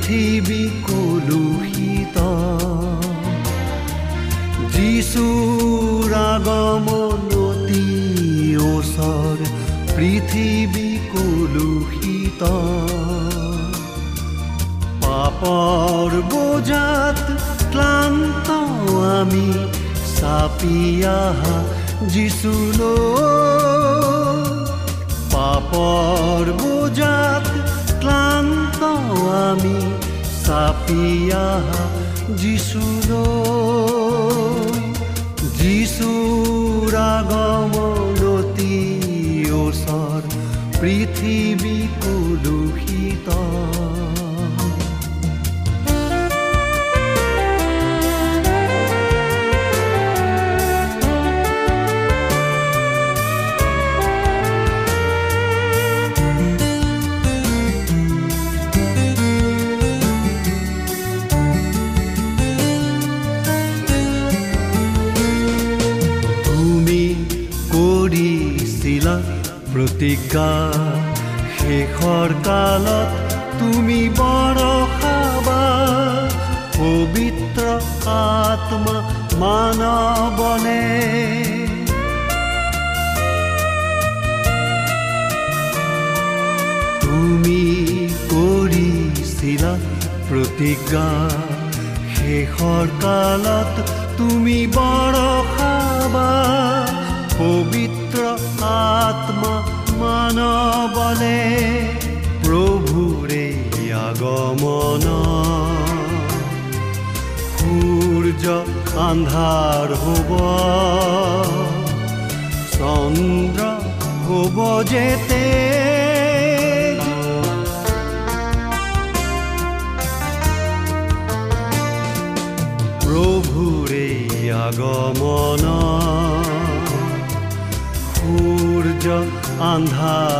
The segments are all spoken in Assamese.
পৃথিৱী কলুষিত। যিচুৰ আগমন অতি ওচৰ পৃথিৱী কলুষিত। পাপৰ বোজাত ক্লান্ত আমি চাপি আহা যিচুলৈ পাপৰ বোজাত ক্লান্ত আমি চাপি আহা যিচুলৈ যিচুৰ আগমনতি ওচৰ পৃথিৱী কলুষিত প্ৰতিজ্ঞা শেষৰ কালত তুমি বৰষাবা পবিত্ৰ আত্মা মানৱনে। তুমি কৰিছিলা প্ৰতিজ্ঞা শেষৰ কালত তুমি বৰষাবা পবিত্ৰ আত্মা মানৱলে প্ৰভুৰে আগমন। সূৰ্য আন্ধাৰ হ'ব চন্দ্ৰ হ'ব যে আন্ধাৰ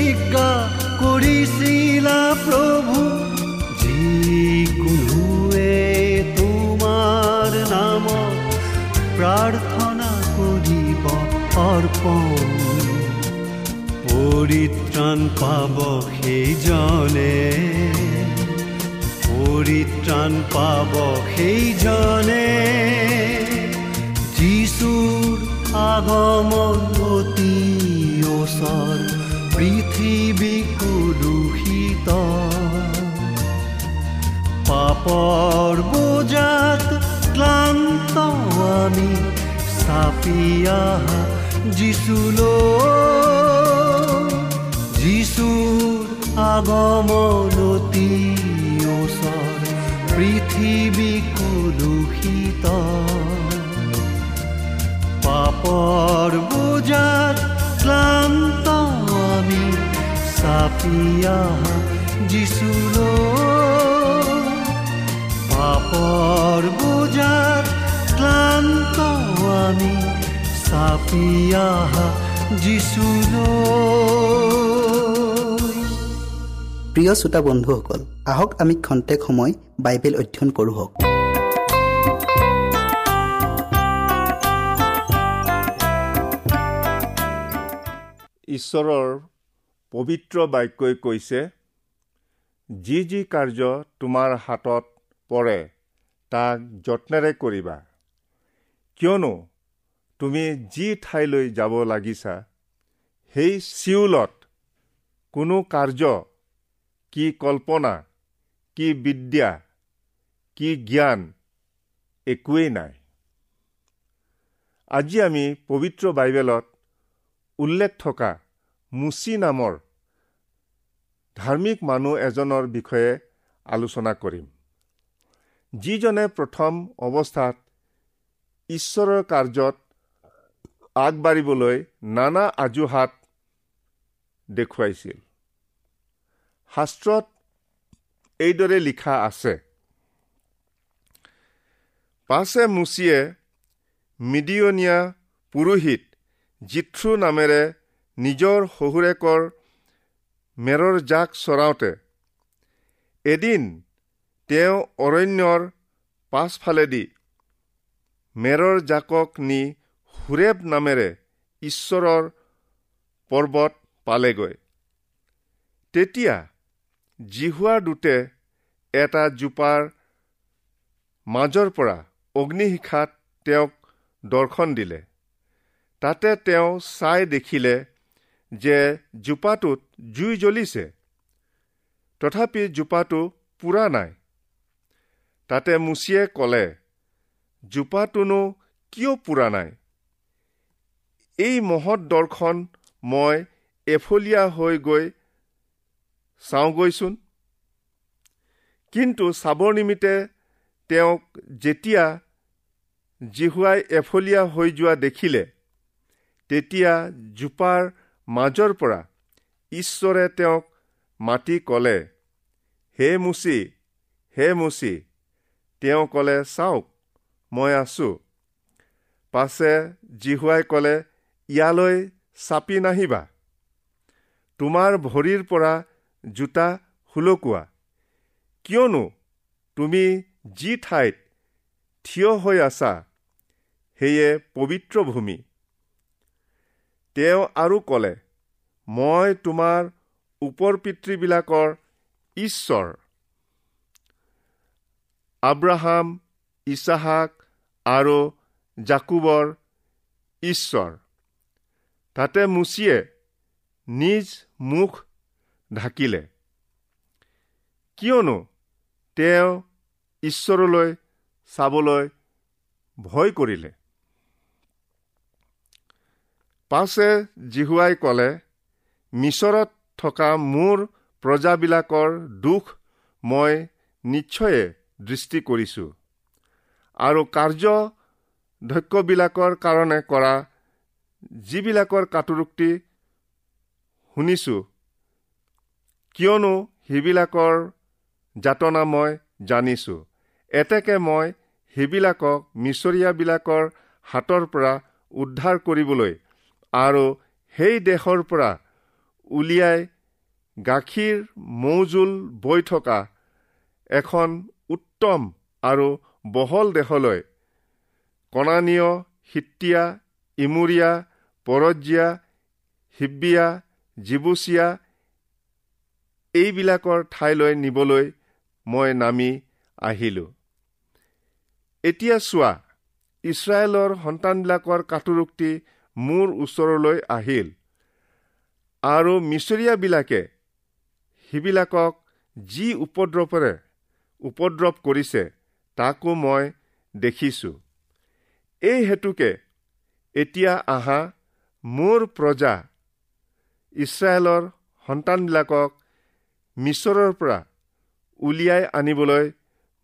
প্ৰতিজ্ঞা কৰিছিলা প্ৰভু যিকোনোৱে তোমাৰ নামত প্ৰাৰ্থনা কৰিব অৰ্পণ পৰিত্ৰাণ পাব সেইজনে পৰিত্ৰাণ পাব সেইজনে যিচুৰ আগমন পৃথিৱী কুদূষিত পাপৰ বোজাত ক্লান্ত আমি চাপিয়া যিচুলৈ যিচুৰ আগমনতি ওচৰ পৃথিৱী কুদূষিত পাপৰ বোজাত ক্লান্ত চাপিয়া যিচুলৈ পাপৰ বোজাত ক্লান্ত আমি চাপিয়া যিচুলৈ প্ৰিয় শ্ৰোতা বন্ধুসকল আহক আমি খন্তেক সময় বাইবেল অধ্যয়ন কৰোঁ হওক। ঈশ্বৰৰ পবিত্ৰ বাক্যই কৈছে যি যি কাৰ্য তোমাৰ হাতত পৰে তাক যত্নেৰে কৰিবা। কিয়নো তুমি যি ঠাইলৈ যাব লাগিছা সেই চিউলত কোনো কাৰ্য কি কল্পনা কি বিদ্যা কি জ্ঞান একোৱেই নাই। আজি আমি পবিত্ৰ বাইবেলত উল্লেখ থকা মুচি নামৰ ধাৰ্মিক মানুহ এজনৰ বিষয়ে আলোচনা কৰিম। যিজনে প্ৰথম অৱস্থাত ঈশ্বৰৰ কাৰ্যত আগবাঢ়িবলৈ নানা আজুহাত দেখুৱাইছিল। শাস্ত্ৰত এইদৰে লিখা আছে পাছে মুচিয়ে মিডিয়নীয়া পুৰোহিত জিথ্ৰু নামেৰে নিজৰ শহুৰেকৰ মেৰৰ জাক চৰাওঁতে। এদিন তেওঁ অৰণ্যৰ পাছফালেদি মেৰৰ জাকক নি সুৰেব নামেৰে ঈশ্বৰৰ পৰ্বত পালেগৈ। তেতিয়া জিহুৱা দূতে এটা জোপাৰ মাজৰ পৰা অগ্নিশিখাত তেওঁক দৰ্শন দিলে। তাতে তেওঁ চাই দেখিলে যে জোপাটোত জুই জ্বলিছে তথাপি জোপাটো পুৰা নাই। তাতে মুচিয়ে ক'লে জোপাটোনো কিয় পুৰা নাই? এই মহৎ দৰ্শন মই এফলীয়া হৈ গৈ চাওঁগৈচোন। কিন্তু চাবৰ নিমিত্তে তেওঁক যেতিয়া জিহুৱাই এফলীয়া হৈ যোৱা দেখিলে তেতিয়া জোপাৰ মাজৰ পৰা ঈশ্বৰে তেওঁক মাতি ক'লে হে মুচি হে মুচি তেওঁ ক'লে চাওক মই আছোঁ। পাছে জিহুৱাই ক'লে ইয়ালৈ চাপি নাহিবা। তোমাৰ ভৰিৰ পৰা জোতা সুলকোৱা কিয়নো তুমি যি ঠাইত থিয় হৈ আছা সেয়ে পবিত্ৰ ভূমি। তেওঁ আৰু ক'লে মই তোমাৰ ওপৰ পিতৃবিলাকৰ ঈশ্বৰ। আব্ৰাহাম ইছাহাক আৰু জাকুবৰ ঈশ্বৰ। তাতে মুচিয়ে নিজ মুখ ঢাকিলে। কিয়নো তেওঁ ঈশ্বৰলৈ চাবলৈ ভয় কৰিলে। পাছে জিহুৱাই ক'লে মিছৰত থকা মোৰ প্ৰজাবিলাকৰ দুখ মই নিশ্চয়ে দৃষ্টি কৰিছোঁ। আৰু কাৰ্য দক্ষবিলাকৰ কাৰণে কৰা যিবিলাকৰ কাটুৰুক্তি শুনিছোঁ কিয়নো সেইবিলাকৰ যাতনা মই জানিছোঁ। এতেকে মই সেইবিলাকক মিছৰীয়াবিলাকৰ হাতৰ পৰা উদ্ধাৰ কৰিবলৈ আৰু সেই দেশৰ পৰা উলিয়াই গাখীৰ মৌজোল বৈ থকা এখন উত্তম আৰু বহল দেশলৈ কণানীয় হিত্তীয়া ইমুৰীয়া পৰজীয়া হিব্বিয়া জিবুচিয়া এইবিলাকৰ ঠাইলৈ নিবলৈ মই নামি আহিলোঁ। এতিয়া চোৱা ইছৰাইলৰ সন্তানবিলাকৰ কাটুৰুক্তি মোৰ ওচৰলৈ আহিল। আৰু মিছৰীয়াবিলাকে সিবিলাকক যি উপদ্ৰৱেৰে উপদ্ৰৱ কৰিছে তাকো মই দেখিছোঁ। এই হেতুকে এতিয়া আহা মোৰ প্ৰজা ইছৰাইলৰ সন্তানবিলাকক মিছৰৰ পৰা উলিয়াই আনিবলৈ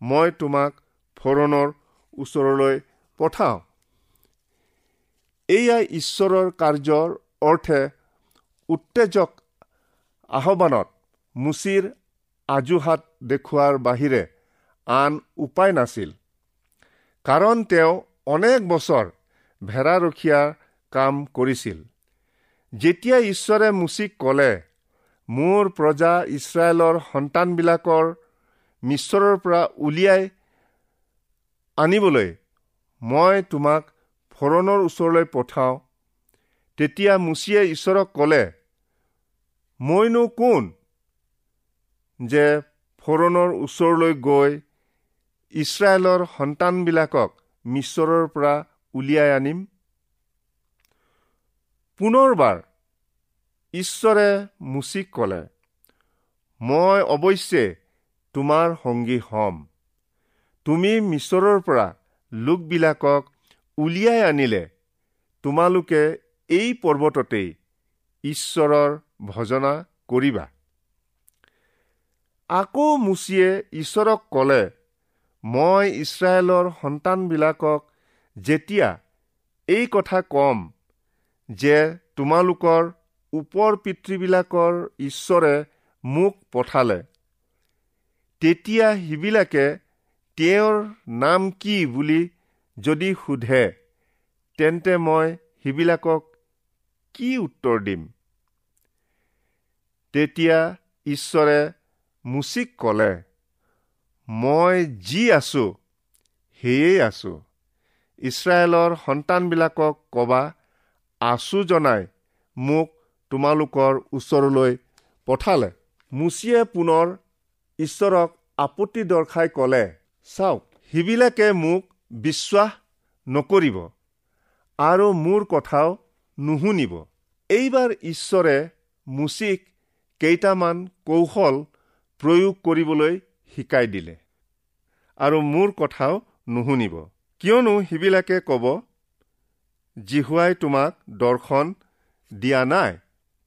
মই তোমাক ফৰণৰ ওচৰলৈ পঠাওঁ। এয়াই ঈশ্বৰৰ কাৰ্যৰ অৰ্থে উত্তেজক আহ্বানত মুচিৰ আজুহাত দেখুওৱাৰ বাহিৰে আন উপায় নাছিল। কাৰণ তেওঁ অনেক বছৰ ভেড়াৰখীয়াৰ কাম কৰিছিল। যেতিয়া ঈশ্বৰে মুচিক ক'লে মোৰ প্ৰজা ইছৰাইলৰ সন্তানবিলাকৰ মিশ্বৰৰ পৰা উলিয়াই আনিবলৈ মই তোমাক ফৰণৰ ওচৰলৈ পঠাওঁ। তেতিয়া মুচিয়ে ঈশ্বৰক ক'লে মইনো কোন যে ফৰণৰ ওচৰলৈ গৈ ইছৰাইলৰ সন্তানবিলাকক মিশ্বৰৰ পৰা উলিয়াই আনিম? পুনৰবাৰ ঈশ্বৰে মুচিক ক'লে মই অৱশ্যে তোমাৰ সংগী হ'ম। তুমি মিছৰৰ পৰা লোকবিলাকক উলিয়াই আনিলে তোমালোকে এই পৰ্বততেই ঈশ্বৰৰ ভজনা কৰিবা। আকৌ মুচিয়ে ঈশ্বৰক ক'লে মই ইছৰাইলৰ সন্তানবিলাকক যেতিয়া এই কথা কম যে তোমালোকৰ ওপৰ পিতৃবিলাকৰ ঈশ্বৰে মোক পঠালে তেতিয়া সিবিলাকে তেওঁৰ নাম কি বুলি যদি সোধে তেন্তে মই সিবিলাকক কি উত্তৰ দিম? তেতিয়া ঈশ্বৰে মুচিক ক'লে মই যি আছো সেয়েই আছো। ইছৰাইলৰ সন্তানবিলাকক কবা আছো জনাই মোক তোমালোকৰ ওচৰলৈ পঠালে। মুচিয়ে পুনৰ ঈশ্বৰক আপত্তি দৰ্শাই ক'লে চাওক সিবিলাকে মোক বিশ্বাস নকৰিব আৰু মোৰ কথাও নুশুনিব। এইবাৰ ঈশ্বৰে মুচিক কেইটামান কৌশল প্ৰয়োগ কৰিবলৈ শিকাই দিলে আৰু মোৰ কথাও নুশুনিব। কিয়নো সিবিলাকে ক'ব জিহুৱাই তোমাক দৰ্শন দিয়া নাই।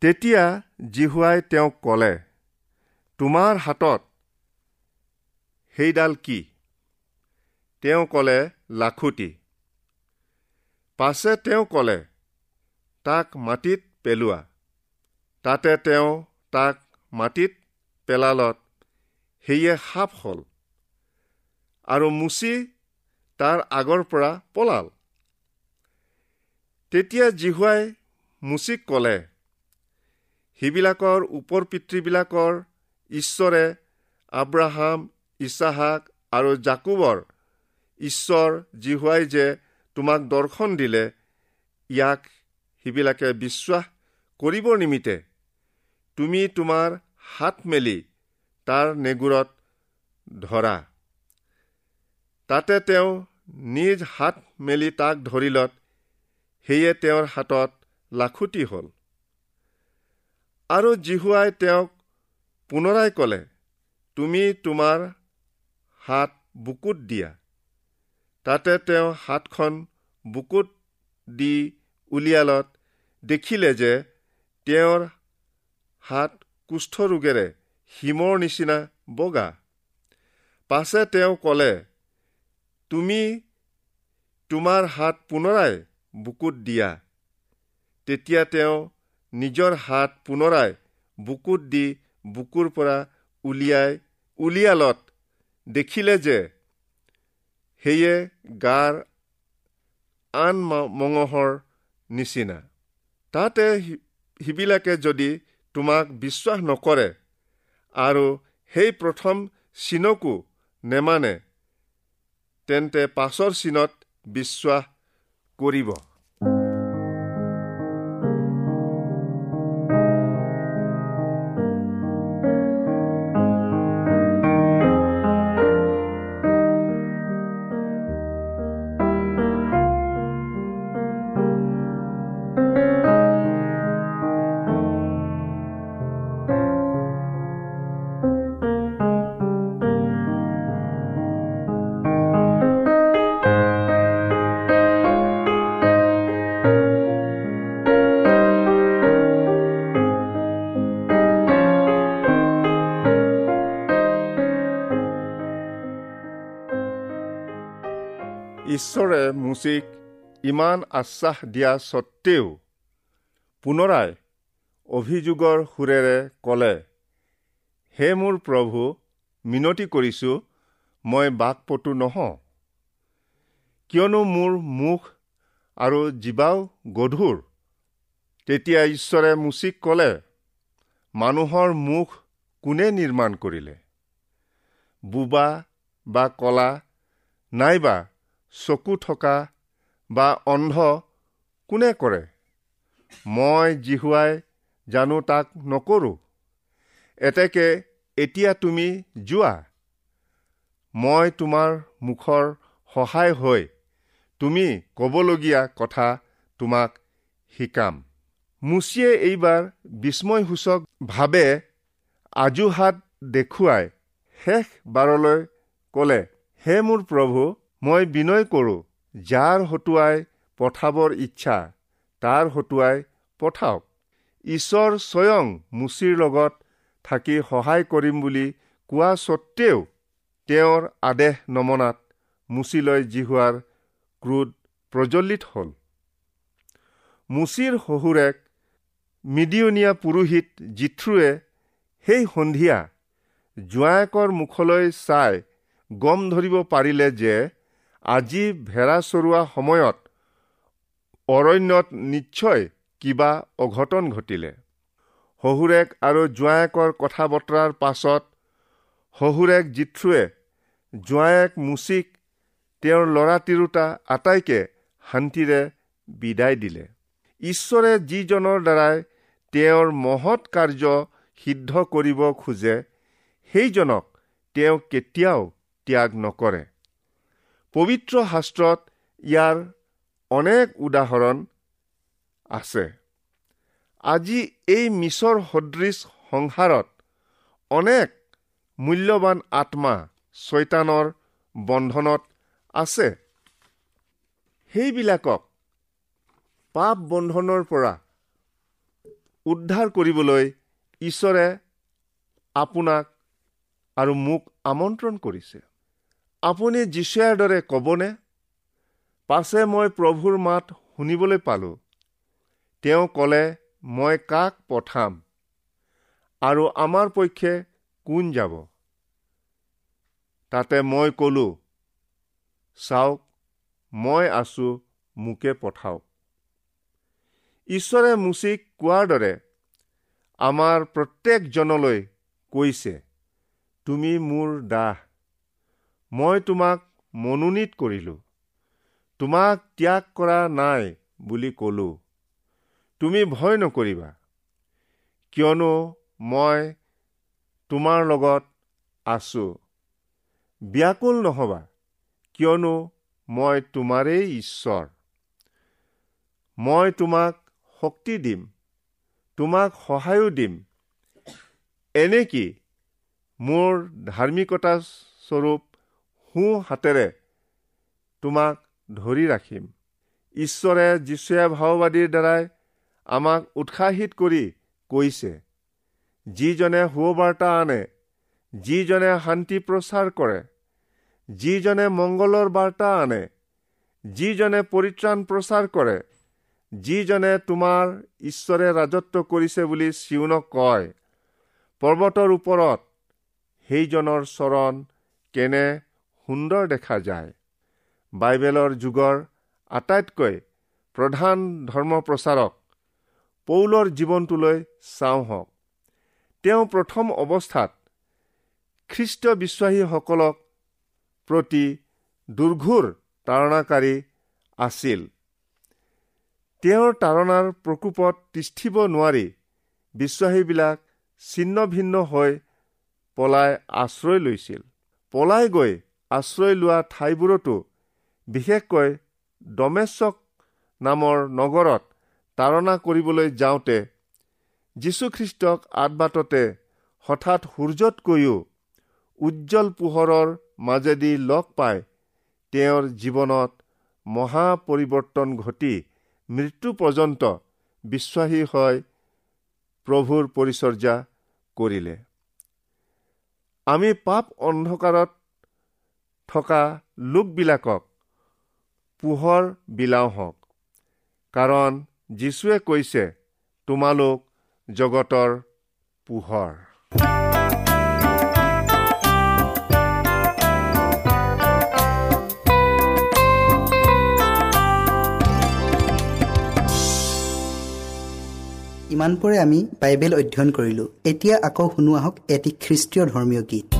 তেতিয়া জিহুৱাই তেওঁক ক'লে তোমাৰ হাতত সেইডাল কি? তেওঁ ক'লে লাখুটি। পাছে তেওঁ ক'লে তাক মাটিত পেলোৱা। তাতে তেওঁ তাক মাটিত পেলালত সেয়ে সাপ হ'ল। আৰু মুচি তাৰ আগৰ পৰা পলাল। তেতিয়া জিহুৱাই মুচিক ক'লে সিবিলাকৰ ওপৰ পিতৃবিলাকৰ ঈশ্বৰে আব্ৰাহাম ইছাহাক আৰু জাকুবৰ ঈশ্বৰ জিহুৱাই যে তোমাক দৰ্শন দিলে ইয়াক সিবিলাকে বিশ্বাস কৰিবৰ নিমিত্তে তুমি তোমাৰ হাত মেলি তাৰ নেগুৰত ধৰা। তাতে তেওঁ নিজ হাত মেলি তাক ধৰিলত সেয়ে তেওঁৰ হাতত লাখুটি হ'ল। আৰু জিহুৱাই তেওঁক পুনৰাই ক'লে তুমি তোমাৰ হাত বুকুত দিয়া। তাতে তেওঁ হাতখন বুকুত দি উলিয়ালত দেখিলে যে তেওঁৰ হাত কুষ্ঠৰোগেৰে হিমৰ নিচিনা বগা। পাছে তেওঁ ক'লে তুমি তোমাৰ হাত পুনৰাই বুকুত দিয়া। তেতিয়া তেওঁ নিজৰ হাত পুনৰাই বুকুত দি বুকুৰ পৰা উলিয়াই উলিয়ালত দেখিলে যে সেয়ে গাৰ আন মঙহৰ নিচিনা। তাতে সিবিলাকে যদি তোমাক বিশ্বাস নকৰে আৰু সেই প্ৰথম চিনকো নেমানে তেন্তে পাছৰ চিনত বিশ্বাস কৰিব। ঈশ্বৰে মুচিক ইমান আশ্বাস দিয়া স্বত্তেও পুনৰাই অভিযোগৰ সুৰেৰে ক'লে হে মোৰ প্ৰভু মিনতি কৰিছোঁ মই বাকপটু নহওঁ। কিয়নো মোৰ মুখ আৰু জীৱাও গধুৰ। তেতিয়া ঈশ্বৰে মুচিক ক'লে মানুহৰ মুখ কোনে নিৰ্মাণ কৰিলে? বোবা বা কলা নাইবা চকু থকা বা অন্ধ কোনে কৰে? মই জিহুৱাই জানো তাক নকৰোঁ। এতেকে এতিয়া তুমি যোৱা। মই তোমাৰ মুখৰ সহায় হৈ তুমি ক'বলগীয়া কথা তোমাক শিকাম। মুচিয়ে এইবাৰ বিস্ময়সূচকভাৱে আজুহাত দেখুৱাই শেষ বাৰলৈ ক'লে হে মোৰ প্ৰভু মই বিনয় কৰোঁ যাৰ হতুৱাই পঠাবৰ ইচ্ছা তাৰ হতুৱাই পঠাওক। ঈশ্বৰ স্বয়ং মুচিৰ লগত থাকি সহায় কৰিম বুলি কোৱা স্বত্তেও তেওঁৰ আদেশ নমনাত মুচিলৈ জিহুৱাৰ ক্ৰোধ প্ৰজ্বলিত হ'ল। মুচিৰ শহুৰেক মিডিয়নীয়া পুৰোহিত জিথ্ৰুৱে সেই সন্ধিয়া জোঁৱায়েকৰ মুখলৈ চাই গম ধৰিব পাৰিলে যে আজি ভেড়া চৰোৱা সময়ত অৰণ্যত নিশ্চয় কিবা অঘটন ঘটিলে। শহুৰেক আৰু জোঁৱায়েকৰ কথা বতৰাৰ পাছত শহুৰেক জিথ্ৰুৱে জোঁৱায়েক মুচিক তেওঁৰ ল'ৰা তিৰোতা আটাইকে শান্তিৰে বিদায় দিলে। ঈশ্বৰে যিজনৰ দ্বাৰাই তেওঁৰ মহৎ কাৰ্য সিদ্ধ কৰিব খোজে সেইজনক তেওঁ কেতিয়াও ত্যাগ নকৰে। পবিত্ৰ শাস্ত্ৰত ইয়াৰ অনেক উদাহৰণ আছে। আজি এই মিছৰ সদৃশ সংসাৰত অনেক মূল্যৱান আত্মা ছয়তানৰ বন্ধনত আছে। সেইবিলাকক পাপ বন্ধনৰ পৰা উদ্ধাৰ কৰিবলৈ ঈশ্বৰে আপোনাক আৰু মোক আমন্ত্ৰণ কৰিছে। আপুনি যীশুৱাৰ দৰে ক'বনে? পাছে মই প্ৰভুৰ মাত শুনিবলৈ পালোঁ। তেওঁ ক'লে মই কাক পঠাম? আৰু আমাৰ পক্ষে কোন যাব? তাতে মই ক'লো চাওক মই আছো মোকে পঠাওক ঈশ্বৰে মুচিক কোৱাৰ দৰে আমাৰ প্ৰত্যেকজনলৈ কৈছে তুমি মোৰ দাহ মই তোমাক মনোনীত কৰিলোঁ। তোমাক ত্যাগ কৰা নাই বুলি ক'লো। তুমি ভয় নকৰিবা। কিয়নো মই তোমাৰ লগত আছো। ব্যাকুল নহবা। কিয়নো মই তোমাৰেই ঈশ্বৰ। মই তোমাক শক্তি দিম। তোমাক সহায়ো দিম। এনেকি মোৰ ধাৰ্মিকতা স্বৰূপ সোঁ হাতেৰে তোমাক ধৰি ৰাখিম। ঈশ্বৰে যীশুৱে ভাওবাদীৰ দ্বাৰাই আমাক উৎসাহিত কৰি কৈছে যিজনে সুবাৰ্তা আনে যিজনে শান্তি প্ৰচাৰ কৰে যিজনে মংগলৰ বাৰ্তা আনে যিজনে পৰিত্ৰাণ প্ৰচাৰ কৰে যিজনে তোমাৰ ঈশ্বৰে ৰাজত্ব কৰিছে বুলি চিউনক কয় পৰ্বতৰ ওপৰত সেইজনৰ চৰণ কেনে সুন্দৰ দেখা যায়। বাইবেলৰ যুগৰ আটাইতকৈ প্ৰধান ধৰ্ম প্ৰচাৰক পৌলৰ জীৱনটোলৈ চাওঁ হওক। তেওঁ প্ৰথম অৱস্থাত খ্ৰীষ্ট বিশ্বাসীসকলক প্ৰতি দুৰ্ঘোৰ তাৰণাকাৰী আছিল। তেওঁৰ তাৰণাৰ প্ৰকোপত তিষ্ঠিব নোৱাৰি বিশ্বাসীবিলাক ছিন্ন ভিন্ন হৈ পলাই আশ্ৰয় লৈছিল। পলাই গৈ আশ্ৰয় লোৱা ঠাইবোৰতো বিশেষকৈ ডমেশ্বক নামৰ নগৰত তাৰণা কৰিবলৈ যাওঁতে যীশুখ্ৰীষ্টক আদবাটতে হঠাৎ সূৰ্যতকৈও উজ্জ্বল পোহৰৰ মাজেদি লগ পাই তেওঁৰ জীৱনত মহা পৰিৱৰ্তন ঘটি মৃত্যু পৰ্যন্ত বিশ্বাসী হয় প্ৰভুৰ পৰিচৰ্যা কৰিলে। আমি পাপ অন্ধকাৰত থকা লোকবিলাকক পোহৰ বিলাওঁ হওক। কাৰণ যীশুৱে কৈছে তোমালোক জগতৰ পোহৰ। ইমানপুৰে আমি বাইবেল অধ্যয়ন কৰিলোঁ। এতিয়া আকৌ শুনো আহক এটি খ্ৰীষ্টীয় ধৰ্মীয় গীত।